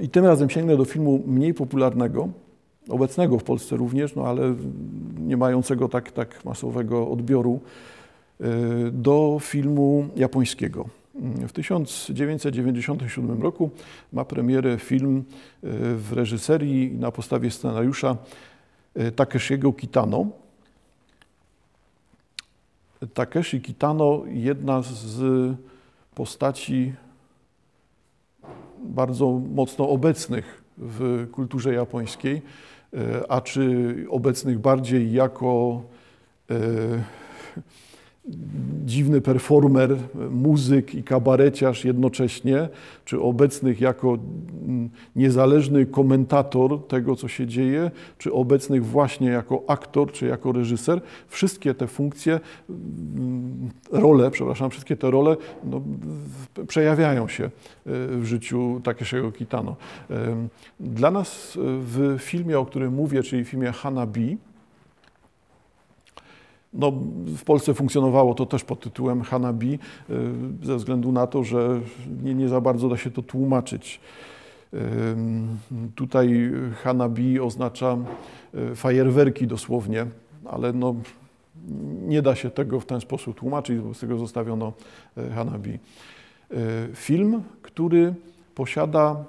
i tym razem sięgnę do filmu mniej popularnego, obecnego w Polsce również, no ale nie mającego tak, tak masowego odbioru, do filmu japońskiego. W 1997 roku ma premierę film w reżyserii na podstawie scenariusza Takeshiego Kitano. Takeshi Kitano, jedna z postaci bardzo mocno obecnych w kulturze japońskiej, a czy obecnych bardziej jako dziwny performer, muzyk i kabareciarz jednocześnie, czy obecnych jako niezależny komentator tego, co się dzieje, czy obecnych właśnie jako aktor, czy jako reżyser. Wszystkie te funkcje, role, przepraszam, wszystkie te role no, przejawiają się w życiu Takeshiego Kitano. Dla nas w filmie, o którym mówię, czyli filmie Hanabi, no, w Polsce funkcjonowało to też pod tytułem Hanabi, y, ze względu na to, że nie, nie za bardzo da się to tłumaczyć. Tutaj Hanabi oznacza y, fajerwerki dosłownie, ale no, nie da się tego w ten sposób tłumaczyć, z tego zostawiono y, Hanabi. Film, który posiada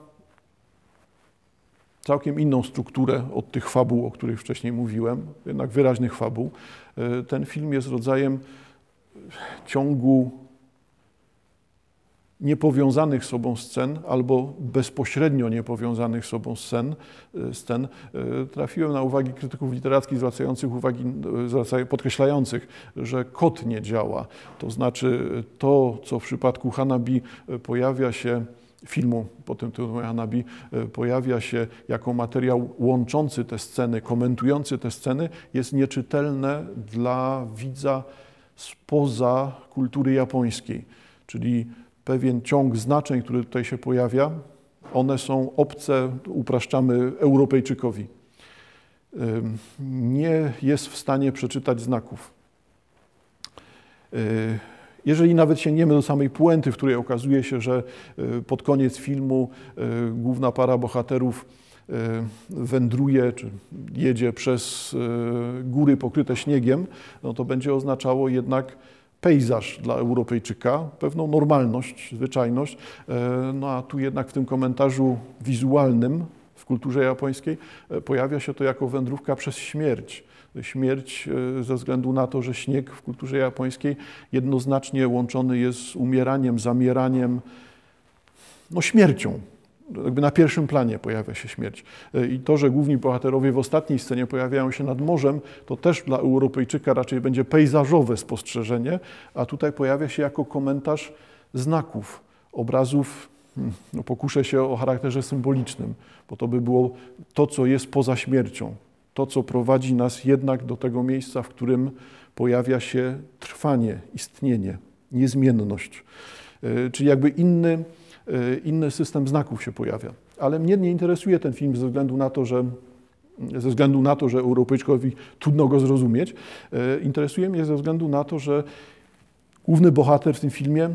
całkiem inną strukturę od tych fabuł, o których wcześniej mówiłem, jednak wyraźnych fabuł. E, ten film jest rodzajem ciągu niepowiązanych sobą scen albo bezpośrednio niepowiązanych sobą scen, e, scen. E, trafiłem na uwagi krytyków literackich zwracających uwagi, podkreślających, że kod nie działa. To znaczy to, co w przypadku Hanabi pojawia się filmu pod tytułem Hanabi e, pojawia się jako materiał łączący te sceny, komentujący te sceny, jest nieczytelne dla widza spoza kultury japońskiej. Czyli pewien ciąg znaczeń, który tutaj się pojawia, one są obce, upraszczamy Europejczykowi. Nie jest w stanie przeczytać znaków. Jeżeli nawet sięgniemy do samej puenty, w której okazuje się, że e, pod koniec filmu e, główna para bohaterów e, wędruje czy jedzie przez góry pokryte śniegiem, no to będzie oznaczało jednak pejzaż dla Europejczyka, pewną normalność, zwyczajność. No a tu jednak w tym komentarzu wizualnym kulturze japońskiej pojawia się to jako wędrówka przez śmierć śmierć e, ze względu na to, że śnieg w kulturze japońskiej jednoznacznie łączony jest z umieraniem, zamieraniem, no śmiercią. Jakby na pierwszym planie pojawia się śmierć. E, I to, że główni bohaterowie w ostatniej scenie pojawiają się nad morzem, to też dla Europejczyka raczej będzie pejzażowe spostrzeżenie, a tutaj pojawia się jako komentarz znaków, obrazów no pokuszę się o charakterze symbolicznym, bo to by było to, co jest poza śmiercią, to, co prowadzi nas jednak do tego miejsca, w którym pojawia się trwanie, istnienie, niezmienność. E, czyli jakby inny, e, inny system znaków się pojawia. Ale mnie nie interesuje ten film ze względu na to, że ze względu na to, że Europejczykowi trudno go zrozumieć. E, interesuje mnie ze względu na to, że główny bohater w tym filmie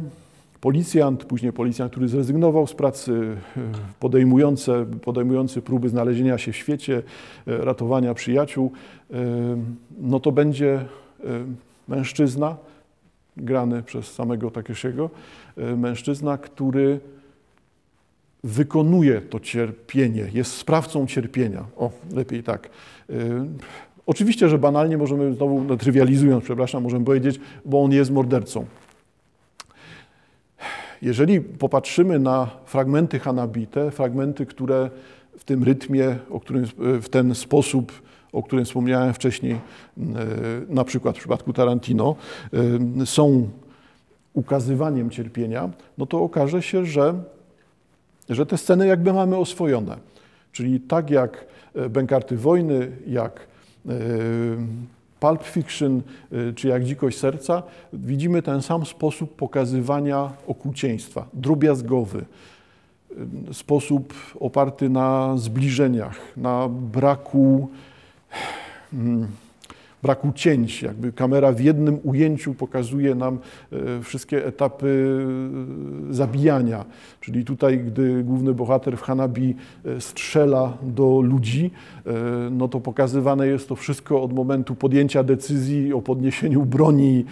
policjant, później policjant, który zrezygnował z pracy, e, podejmujący, próby znalezienia się w świecie, e, ratowania przyjaciół, e, no to będzie mężczyzna, grany przez samego Takeshiego, mężczyzna, który wykonuje to cierpienie, jest sprawcą cierpienia. O, lepiej tak. Oczywiście, że banalnie możemy, znowu no, trywializując, przepraszam, możemy powiedzieć, bo on jest mordercą. Jeżeli popatrzymy na fragmenty Hanabite, fragmenty, które w tym rytmie, o którym, w ten sposób, o którym wspomniałem wcześniej, e, na przykład w przypadku Tarantino, e, są ukazywaniem cierpienia, no to okaże się, że, że te sceny jakby mamy oswojone. Czyli tak jak e, Bękarty Wojny, jak Pulp Fiction y, czy jak Dzikość Serca, widzimy ten sam sposób pokazywania okrucieństwa, drobiazgowy, y, sposób oparty na zbliżeniach, na braku, hmm, braku cięć. Jakby kamera w jednym ujęciu pokazuje nam e, wszystkie etapy e, zabijania. Czyli tutaj, gdy główny bohater w Hanabi e, strzela do ludzi, no to pokazywane jest to wszystko od momentu podjęcia decyzji o podniesieniu broni.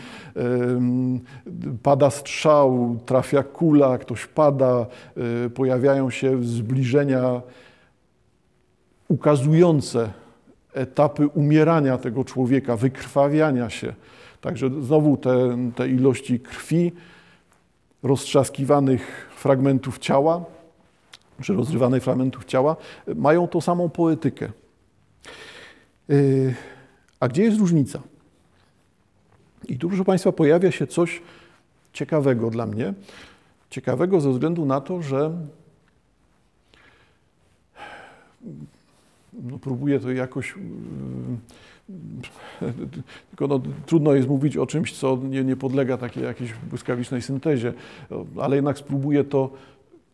Pada strzał, trafia kula, ktoś pada, pojawiają się zbliżenia ukazujące etapy umierania tego człowieka, wykrwawiania się. Także znowu te, te ilości krwi, roztrzaskiwanych fragmentów ciała, czy rozrywanych fragmentów ciała, mają tą samą poetykę. Yy, a gdzie jest różnica? I tu, proszę Państwa, pojawia się coś ciekawego dla mnie. Ciekawego ze względu na to, że no, próbuję to jakoś. Yy, tylko no, trudno jest mówić o czymś, co nie, nie podlega takiej jakiejś błyskawicznej syntezie, ale jednak spróbuję to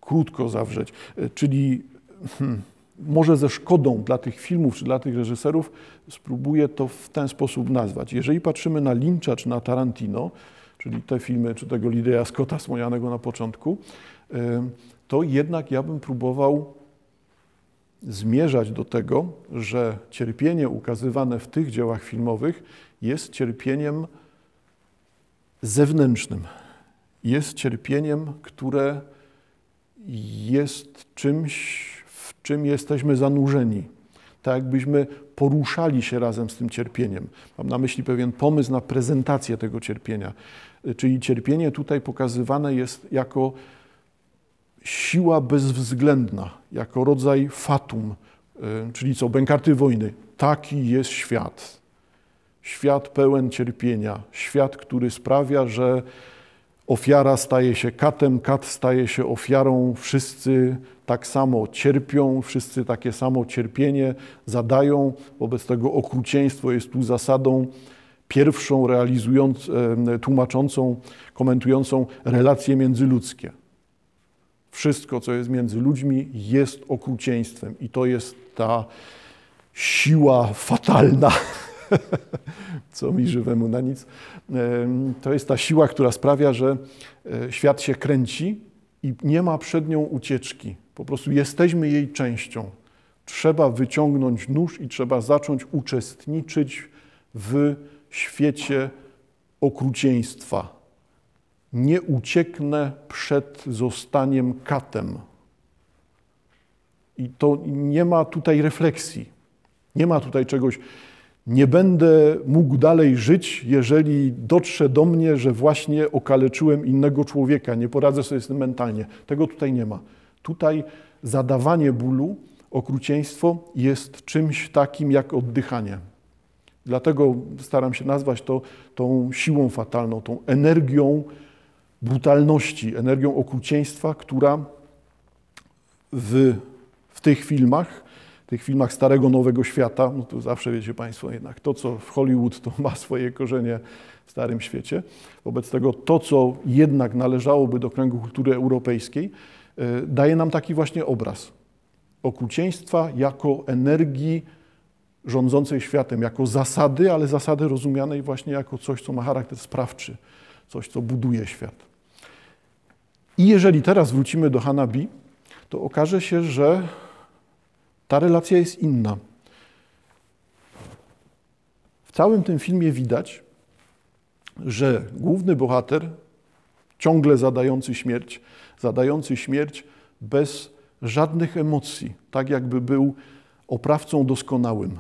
krótko zawrzeć. Czyli hmm, może ze szkodą dla tych filmów czy dla tych reżyserów spróbuję to w ten sposób nazwać. Jeżeli patrzymy na Lyncha czy na Tarantino, czyli te filmy, czy tego Lideja Scotta wspomnianego na początku, yy, to jednak ja bym próbował zmierzać do tego, że cierpienie ukazywane w tych dziełach filmowych jest cierpieniem zewnętrznym. Jest cierpieniem, które jest czymś, w czym jesteśmy zanurzeni. Tak jakbyśmy poruszali się razem z tym cierpieniem. Mam na myśli pewien pomysł na prezentację tego cierpienia. Czyli cierpienie tutaj pokazywane jest jako siła bezwzględna, jako rodzaj fatum, y, czyli co, bękarty wojny. Taki jest świat. Świat pełen cierpienia, świat, który sprawia, że ofiara staje się katem, kat staje się ofiarą, wszyscy tak samo cierpią, wszyscy takie samo cierpienie zadają, wobec tego okrucieństwo jest tu zasadą pierwszą realizując, tłumaczącą, komentującą relacje międzyludzkie. Wszystko, co jest między ludźmi, jest okrucieństwem i to jest ta siła fatalna, co mi żywemu na nic. To jest ta siła, która sprawia, że e, świat się kręci i nie ma przed nią ucieczki. Po prostu jesteśmy jej częścią. Trzeba wyciągnąć nóż i trzeba zacząć uczestniczyć w świecie okrucieństwa nie ucieknę przed zostaniem katem. I to nie ma tutaj refleksji. Nie ma tutaj czegoś, nie będę mógł dalej żyć, jeżeli dotrze do mnie, że właśnie okaleczyłem innego człowieka, nie poradzę sobie z tym mentalnie. Tego tutaj nie ma. Tutaj zadawanie bólu, okrucieństwo jest czymś takim jak oddychanie. Dlatego staram się nazwać to tą siłą fatalną, tą energią, brutalności, energią okrucieństwa, która w, w tych filmach, tych filmach Starego Nowego Świata, no to zawsze wiecie Państwo jednak, to co w Hollywood to ma swoje korzenie w Starym Świecie. Wobec tego to, co jednak należałoby do kręgu kultury europejskiej, e, daje nam taki właśnie obraz okrucieństwa jako energii rządzącej światem, jako zasady, ale zasady rozumianej właśnie jako coś, co ma charakter sprawczy, coś, co buduje świat. I jeżeli teraz wrócimy do Hanabi, to okaże się, że ta relacja jest inna. W całym tym filmie widać, że główny bohater, ciągle zadający śmierć, zadający śmierć bez żadnych emocji, tak jakby był oprawcą doskonałym.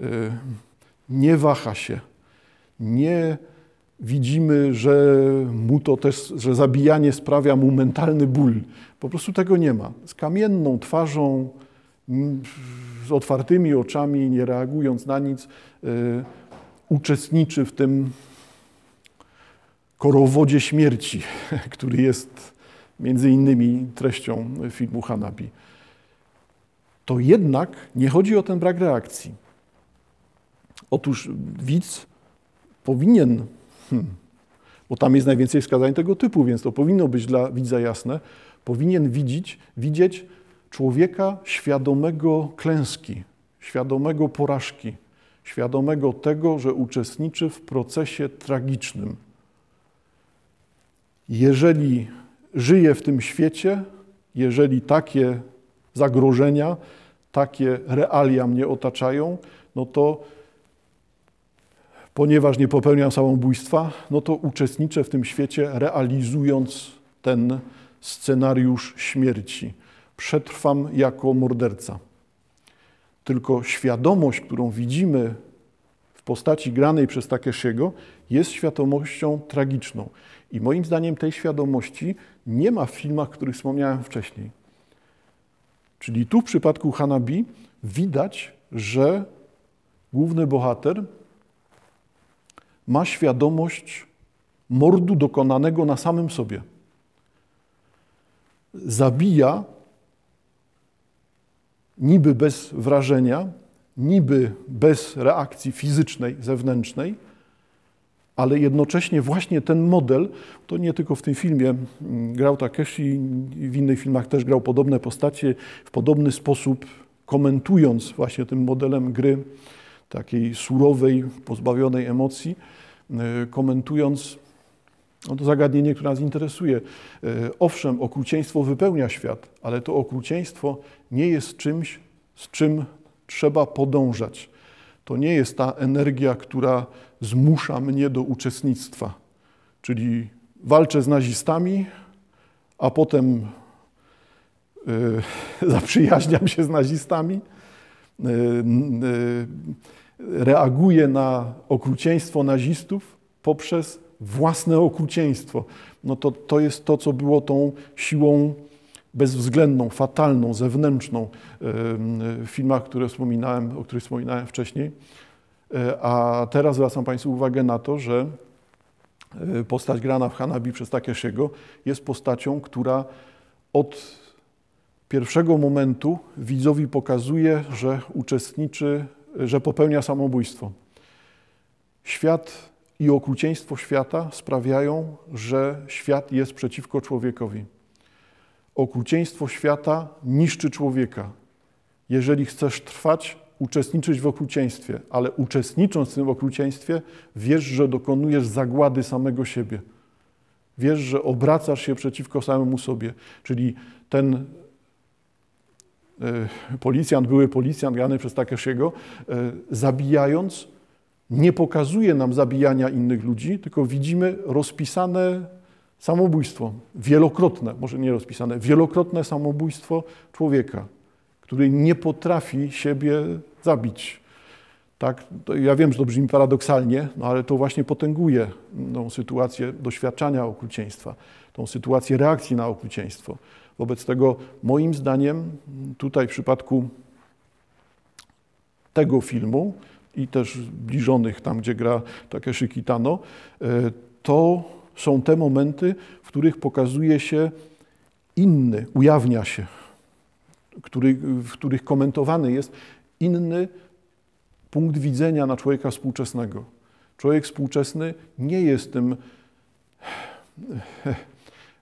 Y, nie waha się, nie widzimy, że mu to też, że zabijanie sprawia mu mentalny ból. Po prostu tego nie ma. Z kamienną twarzą, z otwartymi oczami, nie reagując na nic, y, uczestniczy w tym korowodzie śmierci, który jest między innymi treścią filmu Hanabi. To jednak nie chodzi o ten brak reakcji. Otóż widz powinien hmm, bo tam jest najwięcej wskazań tego typu, więc to powinno być dla widza jasne, powinien widzieć, widzieć człowieka świadomego klęski, świadomego porażki, świadomego tego, że uczestniczy w procesie tragicznym. Jeżeli żyję w tym świecie, jeżeli takie zagrożenia, takie realia mnie otaczają, no to ponieważ nie popełniam samobójstwa, no to uczestniczę w tym świecie, realizując ten scenariusz śmierci. Przetrwam jako morderca. Tylko świadomość, którą widzimy w postaci granej przez Takeshiego, jest świadomością tragiczną. I moim zdaniem tej świadomości nie ma w filmach, o których wspomniałem wcześniej. Czyli tu w przypadku Hanabi widać, że główny bohater ma świadomość mordu dokonanego na samym sobie. Zabija niby bez wrażenia, niby bez reakcji fizycznej, zewnętrznej, ale jednocześnie właśnie ten model, to nie tylko w tym filmie mm, grał Takeshi, w innych filmach też grał podobne postacie, w podobny sposób komentując właśnie tym modelem gry, takiej surowej, pozbawionej emocji, e, komentując no to zagadnienie, które nas interesuje. E, owszem, okrucieństwo wypełnia świat, ale to okrucieństwo nie jest czymś, z czym trzeba podążać. To nie jest ta energia, która zmusza mnie do uczestnictwa. Czyli walczę z nazistami, a potem yy, zaprzyjaźniam się z nazistami, yy, yy, reaguję na okrucieństwo nazistów poprzez własne okrucieństwo. No to, to jest to, co było tą siłą bezwzględną, fatalną, zewnętrzną w filmach, które wspominałem, o których wspominałem wcześniej. E, a teraz zwracam Państwu uwagę na to, że e, postać grana w Hanabi przez Takeshiego jest postacią, która od pierwszego momentu widzowi pokazuje, że uczestniczy, że popełnia samobójstwo. Świat i okrucieństwo świata sprawiają, że świat jest przeciwko człowiekowi. Okrucieństwo świata niszczy człowieka. Jeżeli chcesz trwać, uczestniczyć w okrucieństwie, ale uczestnicząc w tym okrucieństwie, wiesz, że dokonujesz zagłady samego siebie. Wiesz, że obracasz się przeciwko samemu sobie. Czyli ten policjant, były policjant grany przez Takeshiego, e, zabijając, nie pokazuje nam zabijania innych ludzi, tylko widzimy rozpisane samobójstwo, wielokrotne, może nie rozpisane, wielokrotne samobójstwo człowieka, który nie potrafi siebie zabić. Tak? Ja wiem, że to brzmi paradoksalnie, no ale to właśnie potęguje tą sytuację doświadczania okrucieństwa, tą sytuację reakcji na okrucieństwo. Wobec tego, moim zdaniem, tutaj w przypadku tego filmu i też zbliżonych tam, gdzie gra Takeshi Kitano, e, to są te momenty, w których pokazuje się inny, ujawnia się, który, w których komentowany jest inny punkt widzenia na człowieka współczesnego. Człowiek współczesny nie jest tym.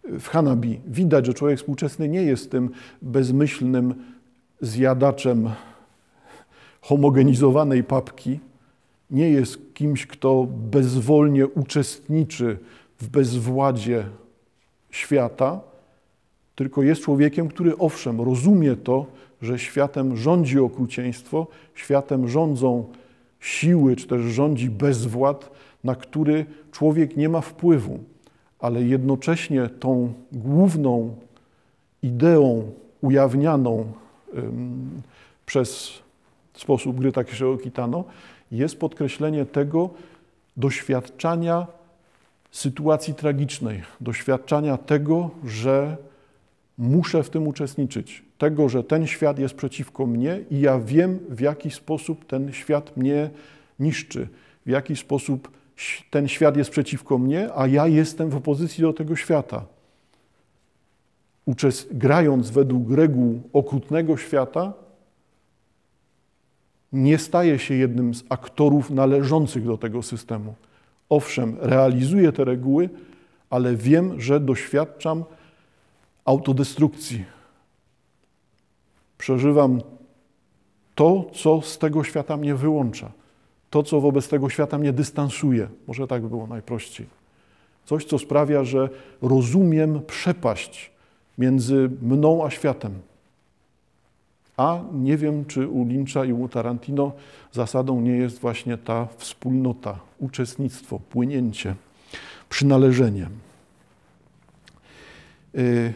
W Hanabi. Widać, że człowiek współczesny nie jest tym bezmyślnym zjadaczem homogenizowanej papki, nie jest kimś, kto bezwolnie uczestniczy w bezwładzie świata, tylko jest człowiekiem, który owszem, rozumie to, że światem rządzi okrucieństwo, światem rządzą siły, czy też rządzi bezwład, na który człowiek nie ma wpływu, ale jednocześnie tą główną ideą ujawnianą przez sposób gry Takeshi'ego Kitano jest podkreślenie tego doświadczania sytuacji tragicznej, doświadczania tego, że muszę w tym uczestniczyć, tego, że ten świat jest przeciwko mnie i ja wiem, w jaki sposób ten świat mnie niszczy, w jaki sposób ten świat jest przeciwko mnie, a ja jestem w opozycji do tego świata. Uczest grając według reguł okrutnego świata, nie staje się jednym z aktorów należących do tego systemu. Owszem, realizuję te reguły, ale wiem, że doświadczam autodestrukcji. Przeżywam to, co z tego świata mnie wyłącza. To, co wobec tego świata mnie dystansuje. Może tak by było najprościej. Coś, co sprawia, że rozumiem przepaść między mną a światem. A nie wiem, czy u Lyncha i u Tarantino zasadą nie jest właśnie ta wspólnota, uczestnictwo, płynięcie, przynależenie. Y,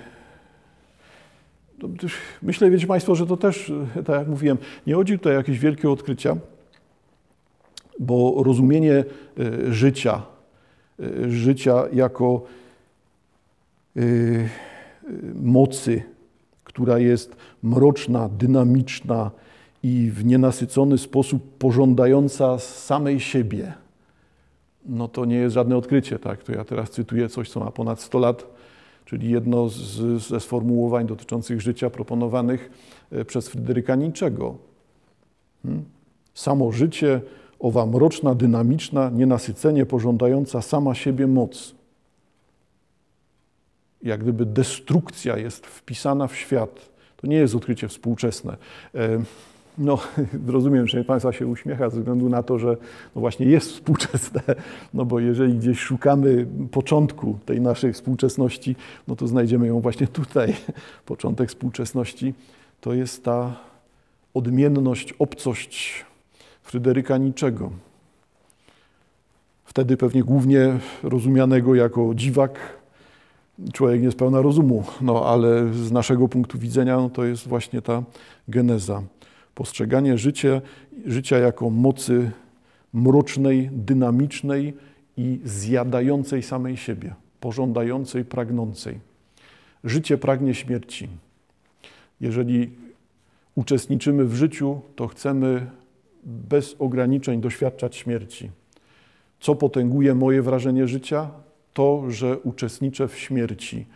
myślę, wiecie Państwo, że to też, tak jak mówiłem, nie chodzi tutaj o jakieś wielkie odkrycia, bo rozumienie y, życia, y, życia jako mocy, która jest mroczna, dynamiczna i w nienasycony sposób pożądająca samej siebie, no to nie jest żadne odkrycie, tak? To ja teraz cytuję coś, co ma ponad 100 lat, czyli jedno z, ze sformułowań dotyczących życia proponowanych e, przez Fryderyka Niczego. Hmm? Samo życie, owa mroczna, dynamiczna, nienasycenie pożądająca sama siebie moc. Jak gdyby destrukcja jest wpisana w świat. To nie jest odkrycie współczesne. E, no, rozumiem, że Państwa się uśmiecha ze względu na to, że no właśnie jest współczesne, no bo jeżeli gdzieś szukamy początku tej naszej współczesności, no to znajdziemy ją właśnie tutaj. Początek współczesności to jest ta odmienność, obcość Fryderyka Niczego. Wtedy pewnie głównie rozumianego jako dziwak, człowiek niespełna rozumu, no ale z naszego punktu widzenia no, to jest właśnie ta geneza postrzeganie życia, życia jako mocy mrocznej, dynamicznej i zjadającej samej siebie, pożądającej, pragnącej. Życie pragnie śmierci. Jeżeli uczestniczymy w życiu, to chcemy bez ograniczeń doświadczać śmierci. Co potęguje moje wrażenie życia? To, że uczestniczę w śmierci.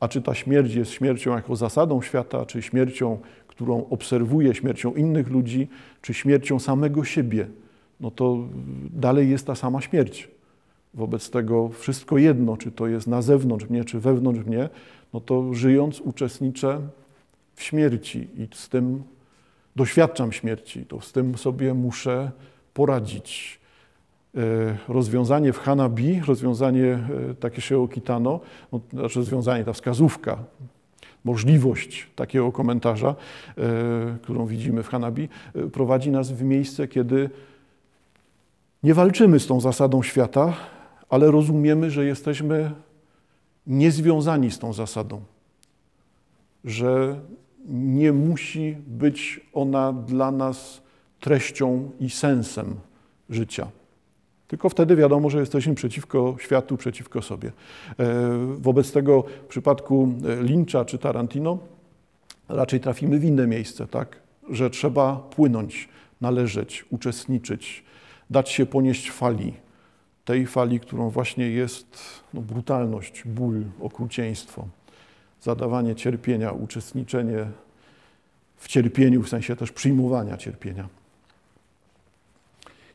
A czy ta śmierć jest śmiercią jako zasadą świata, czy śmiercią którą obserwuję śmiercią innych ludzi, czy śmiercią samego siebie, no to dalej jest ta sama śmierć. Wobec tego wszystko jedno, czy to jest na zewnątrz mnie, czy wewnątrz mnie, no to żyjąc uczestniczę w śmierci i z tym doświadczam śmierci, to z tym sobie muszę poradzić. E, rozwiązanie w Hanabi, rozwiązanie e, Takeshio Kitano, no, znaczy rozwiązanie, ta wskazówka, możliwość takiego komentarza, e, którą widzimy w Hanabi, prowadzi nas w miejsce, kiedy nie walczymy z tą zasadą świata, ale rozumiemy, że jesteśmy niezwiązani z tą zasadą, że nie musi być ona dla nas treścią i sensem życia. Tylko wtedy wiadomo, że jesteśmy przeciwko światu, przeciwko sobie. E, wobec tego w przypadku e, Lyncha czy Tarantino raczej trafimy w inne miejsce, tak? że trzeba płynąć, należeć, uczestniczyć, dać się ponieść fali, tej fali, którą właśnie jest no, brutalność, ból, okrucieństwo, zadawanie cierpienia, uczestniczenie w cierpieniu, w sensie też przyjmowania cierpienia.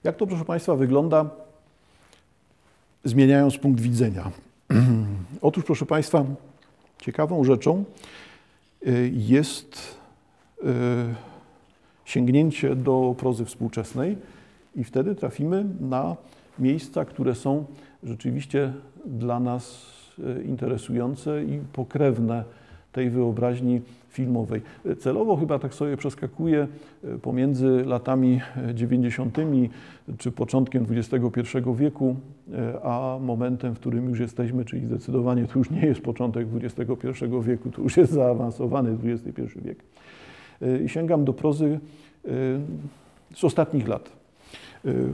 Jak to, proszę Państwa, wygląda, zmieniając punkt widzenia? Otóż, proszę Państwa, ciekawą rzeczą y, jest y, sięgnięcie do prozy współczesnej i wtedy trafimy na miejsca, które są rzeczywiście dla nas interesujące i pokrewne tej wyobraźni filmowej. Celowo chyba tak sobie przeskakuję e, pomiędzy latami 90. czy początkiem XXI wieku, e, a momentem, w którym już jesteśmy, czyli zdecydowanie to już nie jest początek XXI wieku, to już jest zaawansowany XXI wiek. I sięgam do prozy z ostatnich lat.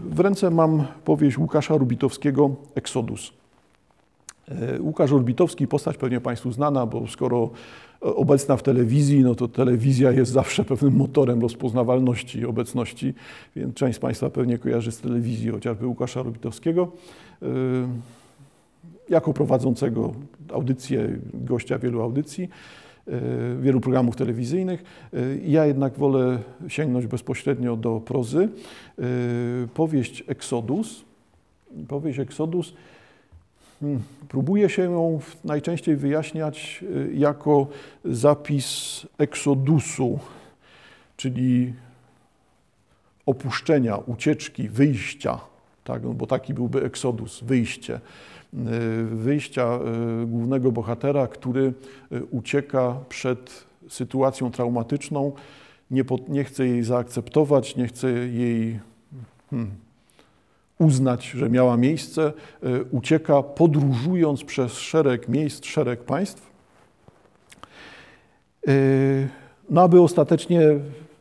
W ręce mam powieść Łukasza Rubitowskiego Exodus. Łukasz Orbitowski, postać pewnie Państwu znana, bo skoro obecna w telewizji, no to telewizja jest zawsze pewnym motorem rozpoznawalności obecności, więc część z Państwa pewnie kojarzy z telewizji chociażby Łukasza Robitowskiego yy, jako prowadzącego audycję, gościa wielu audycji, wielu programów telewizyjnych. Ja jednak wolę sięgnąć bezpośrednio do prozy. Powieść Exodus. Powieść Exodus. Próbuje się ją najczęściej wyjaśniać y, jako zapis eksodusu, czyli opuszczenia, ucieczki, wyjścia, tak? no bo taki byłby eksodus, wyjście. Wyjścia głównego bohatera, który ucieka przed sytuacją traumatyczną, nie, po, nie chce jej zaakceptować, nie chce jej hmm, uznać, że miała miejsce, ucieka podróżując przez szereg miejsc, szereg państw Yy, no aby ostatecznie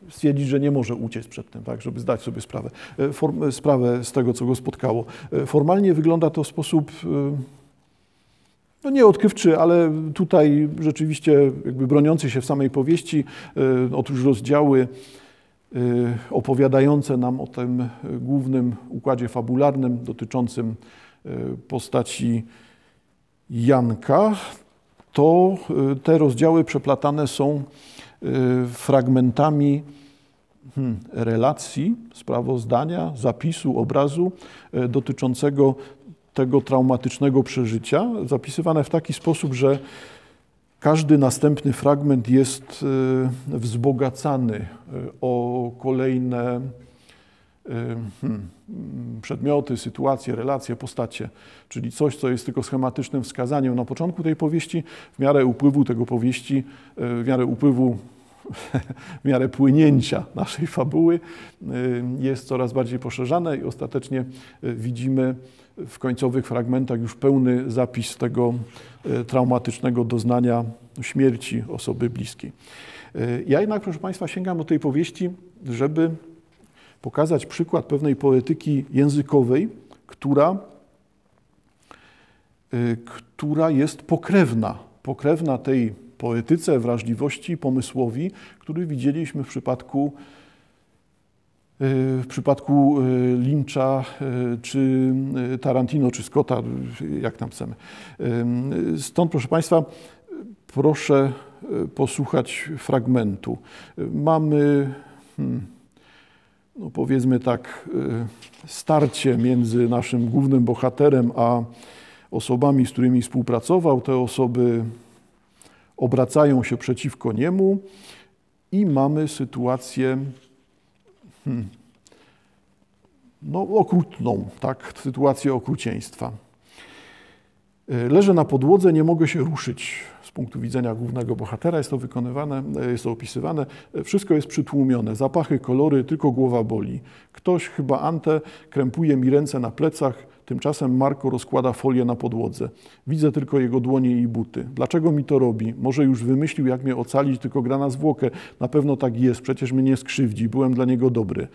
stwierdzić, że nie może uciec przed tym, tak, żeby zdać sobie sprawę, yy, form, sprawę z tego, co go spotkało. Formalnie wygląda to w sposób no nie odkrywczy, ale tutaj rzeczywiście jakby broniący się w samej powieści. Otóż rozdziały opowiadające nam o tym głównym układzie fabularnym dotyczącym postaci Janka, to y, te rozdziały przeplatane są y, fragmentami hmm, relacji, sprawozdania, zapisu, obrazu y, dotyczącego tego traumatycznego przeżycia, zapisywane w taki sposób, że każdy następny fragment jest wzbogacany o kolejne Hmm, przedmioty, sytuacje, relacje, postacie, czyli coś, co jest tylko schematycznym wskazaniem. Na początku tej powieści, w miarę upływu tego powieści, e, w miarę upływu, w miarę płynięcia naszej fabuły jest coraz bardziej poszerzane i ostatecznie e, widzimy w końcowych fragmentach już pełny zapis tego e, traumatycznego doznania śmierci osoby bliskiej. Ja jednak, proszę Państwa, sięgam do tej powieści, żeby pokazać przykład pewnej poetyki językowej, która, y, która jest pokrewna, pokrewna tej poetyce, wrażliwości, pomysłowi, który widzieliśmy w przypadku y, w przypadku y, Lyncha, czy Tarantino, czy Scotta, jak tam chcemy. Stąd, proszę Państwa, proszę posłuchać fragmentu. Mamy hmm, no powiedzmy tak, y, starcie między naszym głównym bohaterem a osobami, z którymi współpracował. Te osoby obracają się przeciwko niemu i mamy sytuację hmm, no, okrutną, tak, sytuację okrucieństwa. Y, leżę na podłodze, nie mogę się ruszyć punktu widzenia głównego bohatera jest to wykonywane, e, jest to opisywane. E, wszystko jest przytłumione, zapachy, kolory, tylko głowa boli. Ktoś, chyba Ante, krępuje mi ręce na plecach, tymczasem Marko rozkłada folię na podłodze. Widzę tylko jego dłonie i buty. Dlaczego mi to robi? Może już wymyślił, jak mnie ocalić, tylko gra na zwłokę. Na pewno tak jest, przecież mnie nie skrzywdzi, byłem dla niego dobry.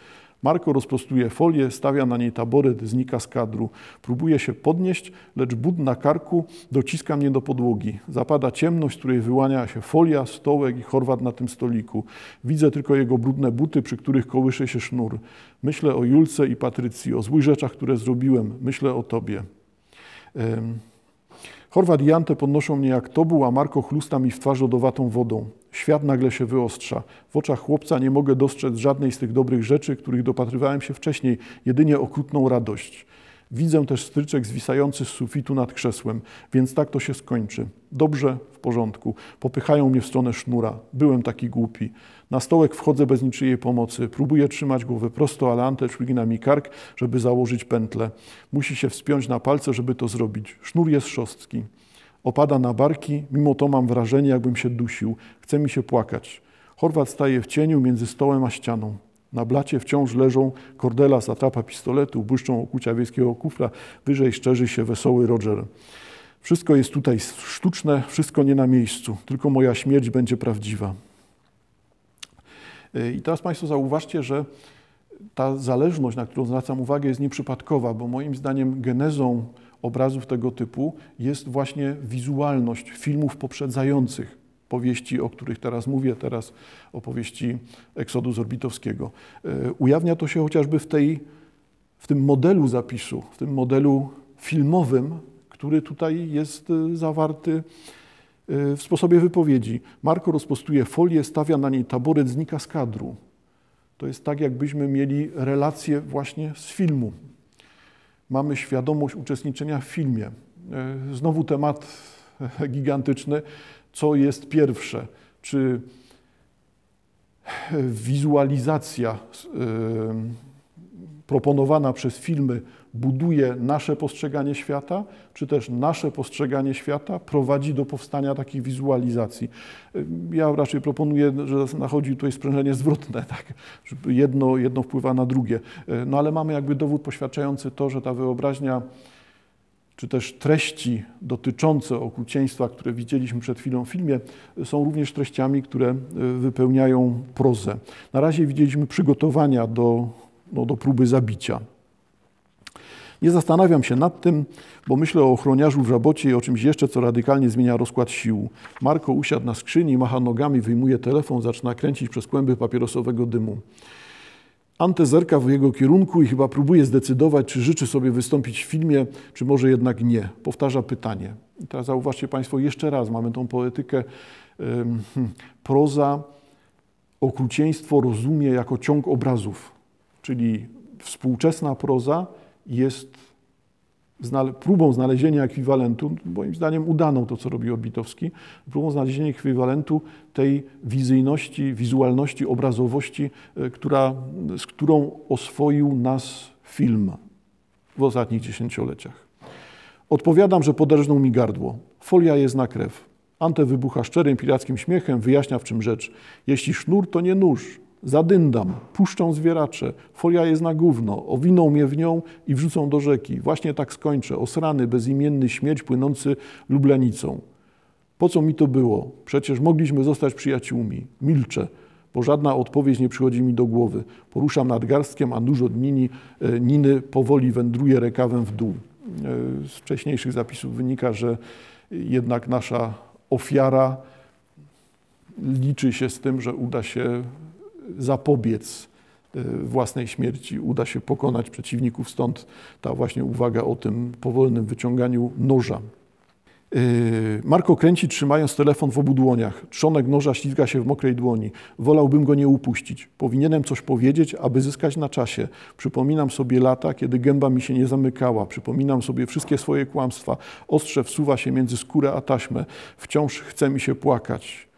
Marko rozprostuje folię, stawia na niej taboret, znika z kadru. Próbuje się podnieść, lecz but na karku dociska mnie do podłogi. Zapada ciemność, z której wyłania się folia, stołek i chorwat na tym stoliku. Widzę tylko jego brudne buty, przy których kołysze się sznur. Myślę o Julce i Patrycji, o złych rzeczach, które zrobiłem. Myślę o tobie. Chorwat i Ante podnoszą mnie jak tobuł, a Marko chlusta mi w twarz lodowatą wodą. Świat nagle się wyostrza. W oczach chłopca nie mogę dostrzec żadnej z tych dobrych rzeczy, których dopatrywałem się wcześniej, jedynie okrutną radość. Widzę też stryczek zwisający z sufitu nad krzesłem, więc tak to się skończy. Dobrze, w porządku. Popychają mnie w stronę sznura. Byłem taki głupi. Na stołek wchodzę bez niczyjej pomocy. Próbuję trzymać głowę prosto, ale Ante szwigna mi kark, żeby założyć pętlę. Musi się wspiąć na palce, żeby to zrobić. Sznur jest szostki. Opada na barki, mimo to mam wrażenie, jakbym się dusił. Chce mi się płakać. Chorwat staje w cieniu między stołem a ścianą. Na blacie wciąż leżą kordela z atrapa pistoletu, błyszczą okucia wiejskiego kufla, wyżej szczerzy się wesoły Roger. Wszystko jest tutaj sztuczne, wszystko nie na miejscu, tylko moja śmierć będzie prawdziwa. I teraz Państwo zauważcie, że ta zależność, na którą zwracam uwagę, jest nieprzypadkowa, bo moim zdaniem genezą obrazów tego typu jest właśnie wizualność filmów poprzedzających powieści, o których teraz mówię, teraz opowieści Eksodu Zorbitowskiego. E, ujawnia to się chociażby w, tej, w tym modelu zapisu, w tym modelu filmowym, który tutaj jest e, zawarty e, w sposobie wypowiedzi. Marko rozpostuje folię, stawia na niej taboret, znika z kadru. To jest tak, jakbyśmy mieli relację właśnie z filmu. Mamy świadomość uczestniczenia w filmie. Znowu temat gigantyczny co jest pierwsze. Czy wizualizacja proponowana przez filmy buduje nasze postrzeganie świata, czy też nasze postrzeganie świata prowadzi do powstania takich wizualizacji. Ja raczej proponuję, że nachodzi tutaj sprężenie zwrotne, tak? jedno, jedno wpływa na drugie. No ale mamy jakby dowód poświadczający to, że ta wyobraźnia czy też treści dotyczące okrucieństwa, które widzieliśmy przed chwilą w filmie, są również treściami, które wypełniają prozę. Na razie widzieliśmy przygotowania do, no, do próby zabicia. Nie zastanawiam się nad tym, bo myślę o ochroniarzu w żabocie i o czymś jeszcze, co radykalnie zmienia rozkład sił. Marko usiadł na skrzyni, macha nogami, wyjmuje telefon, zaczyna kręcić przez kłęby papierosowego dymu. Ante zerka w jego kierunku i chyba próbuje zdecydować, czy życzy sobie wystąpić w filmie, czy może jednak nie. Powtarza pytanie. I teraz zauważcie Państwo jeszcze raz, mamy tą poetykę. Hmm, proza okrucieństwo rozumie jako ciąg obrazów, czyli współczesna proza jest próbą znalezienia ekwiwalentu, moim zdaniem udaną to, co robi Orbitowski, próbą znalezienia ekwiwalentu tej wizyjności, wizualności, obrazowości, e, która, z którą oswoił nas film w ostatnich dziesięcioleciach. Odpowiadam, że poderżnął mi gardło. Folia jest na krew. Ante wybucha szczerym pirackim śmiechem, wyjaśnia w czym rzecz. Jeśli sznur, to nie nóż, Zadyndam, puszczą zwieracze, folia jest na gówno, owiną mnie w nią i wrzucą do rzeki. Właśnie tak skończę, osrany, bezimienny śmierć płynący lublanicą. Po co mi to było? Przecież mogliśmy zostać przyjaciółmi. Milczę, bo żadna odpowiedź nie przychodzi mi do głowy. Poruszam nadgarstkiem, a nóż od Nini, e, Niny powoli wędruje rekawem w dół. E, z wcześniejszych zapisów wynika, że jednak nasza ofiara liczy się z tym, że uda się zapobiec y, własnej śmierci, uda się pokonać przeciwników, stąd ta właśnie uwaga o tym powolnym wyciąganiu noża. Y, Marko kręci, trzymając telefon w obu dłoniach. Trzonek noża ślizga się w mokrej dłoni. Wolałbym go nie upuścić. Powinienem coś powiedzieć, aby zyskać na czasie. Przypominam sobie lata, kiedy gęba mi się nie zamykała. Przypominam sobie wszystkie swoje kłamstwa. Ostrze wsuwa się między skórę a taśmę. Wciąż chce mi się płakać.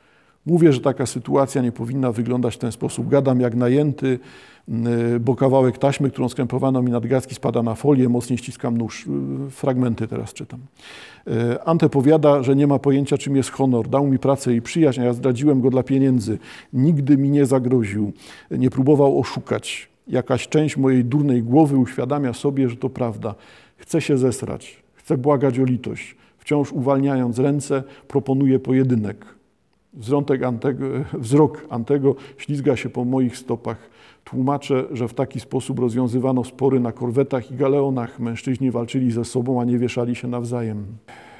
Mówię, że taka sytuacja nie powinna wyglądać w ten sposób. Gadam jak najęty, y, bo kawałek taśmy, którą skrępowano mi nadgarstki, spada na folię, mocniej ściskam nóż. Y, fragmenty teraz czytam. Y, Ante powiada, że nie ma pojęcia, czym jest honor. Dał mi pracę i przyjaźń, a ja zdradziłem go dla pieniędzy. Nigdy mi nie zagroził, nie próbował oszukać. Jakaś część mojej durnej głowy uświadamia sobie, że to prawda. Chcę się zesrać, chcę błagać o litość. Wciąż uwalniając ręce, proponuję pojedynek. Antego, wzrok Antego ślizga się po moich stopach. Tłumaczę, że w taki sposób rozwiązywano spory na korwetach i galeonach. Mężczyźni walczyli ze sobą, a nie wieszali się nawzajem.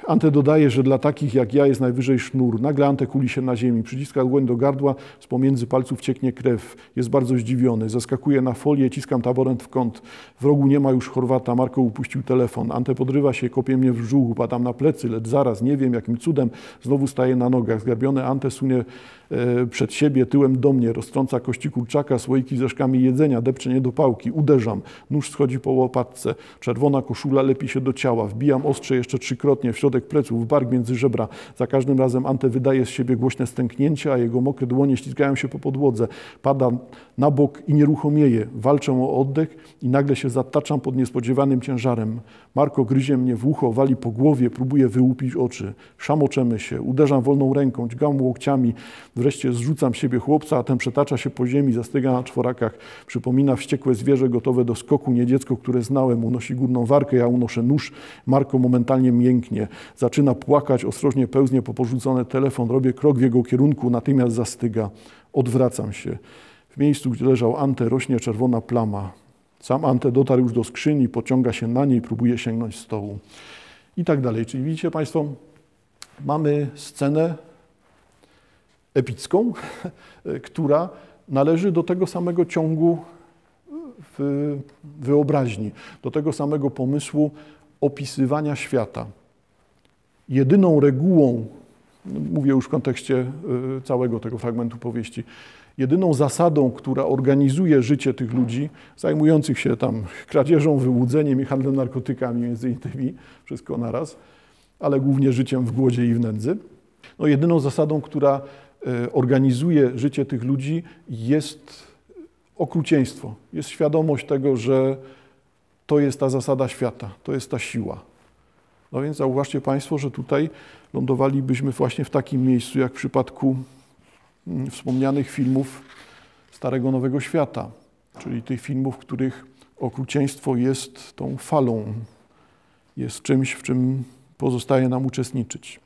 Ante dodaje, że dla takich jak ja jest najwyżej sznur. Nagle Ante kuli się na ziemi, przyciska dłoń do gardła, z pomiędzy palców cieknie krew. Jest bardzo zdziwiony. Zaskakuje na folię, ciskam taborent w kąt. W rogu nie ma już Chorwata, Marko upuścił telefon. Ante podrywa się, kopie mnie w brzuch, padam na plecy, lecz zaraz, nie wiem jakim cudem, znowu staje na nogach. Zgarbiony Ante sunie przed siebie, tyłem do mnie, roztrąca kości kurczaka, słoiki ze szkami jedzenia, depcze nie do pałki, uderzam. Nóż schodzi po łopatce, czerwona koszula lepi się do ciała, wbijam ostrze jeszcze trzykrotnie w środek pleców, bark między żebra. Za każdym razem Ante wydaje z siebie głośne stęknięcie, a jego mokre dłonie ślizgają się po podłodze. Pada na bok i nieruchomieje. Walczę o oddech i nagle się zataczam pod niespodziewanym ciężarem. Marko gryzie mnie w ucho, wali po głowie, próbuje wyłupić oczy. Szamoczemy się, uderzam wolną ręką, dźgam łokciami. Wreszcie zrzucam siebie chłopca, a ten przetacza się po ziemi, zastyga na czworakach. Przypomina wściekłe zwierzę gotowe do skoku, nie dziecko, które znałem. Unosi górną warkę, ja unoszę nóż. Marko momentalnie mięknie. Zaczyna płakać, ostrożnie pełznie po porzucony telefon, robię krok w jego kierunku, natychmiast zastyga. Odwracam się. W miejscu, gdzie leżał Ante, rośnie czerwona plama. Sam Ante dotarł już do skrzyni, pociąga się na niej, próbuje sięgnąć stołu. I tak dalej. Czyli widzicie Państwo, mamy scenę epicką, która należy do tego samego ciągu wyobraźni, do tego samego pomysłu opisywania świata jedyną regułą, mówię już w kontekście y, całego tego fragmentu powieści, jedyną zasadą, która organizuje życie tych ludzi, zajmujących się tam kradzieżą, wyłudzeniem i handlem narkotykami, między innymi, wszystko naraz, ale głównie życiem w głodzie i w nędzy. No, jedyną zasadą, która e, organizuje życie tych ludzi, jest okrucieństwo, jest świadomość tego, że to jest ta zasada świata, to jest ta siła. No więc zauważcie Państwo, że tutaj lądowalibyśmy właśnie w takim miejscu, jak w przypadku mm, wspomnianych filmów Starego Nowego Świata, czyli tych filmów, w których okrucieństwo jest tą falą, jest czymś, w czym pozostaje nam uczestniczyć.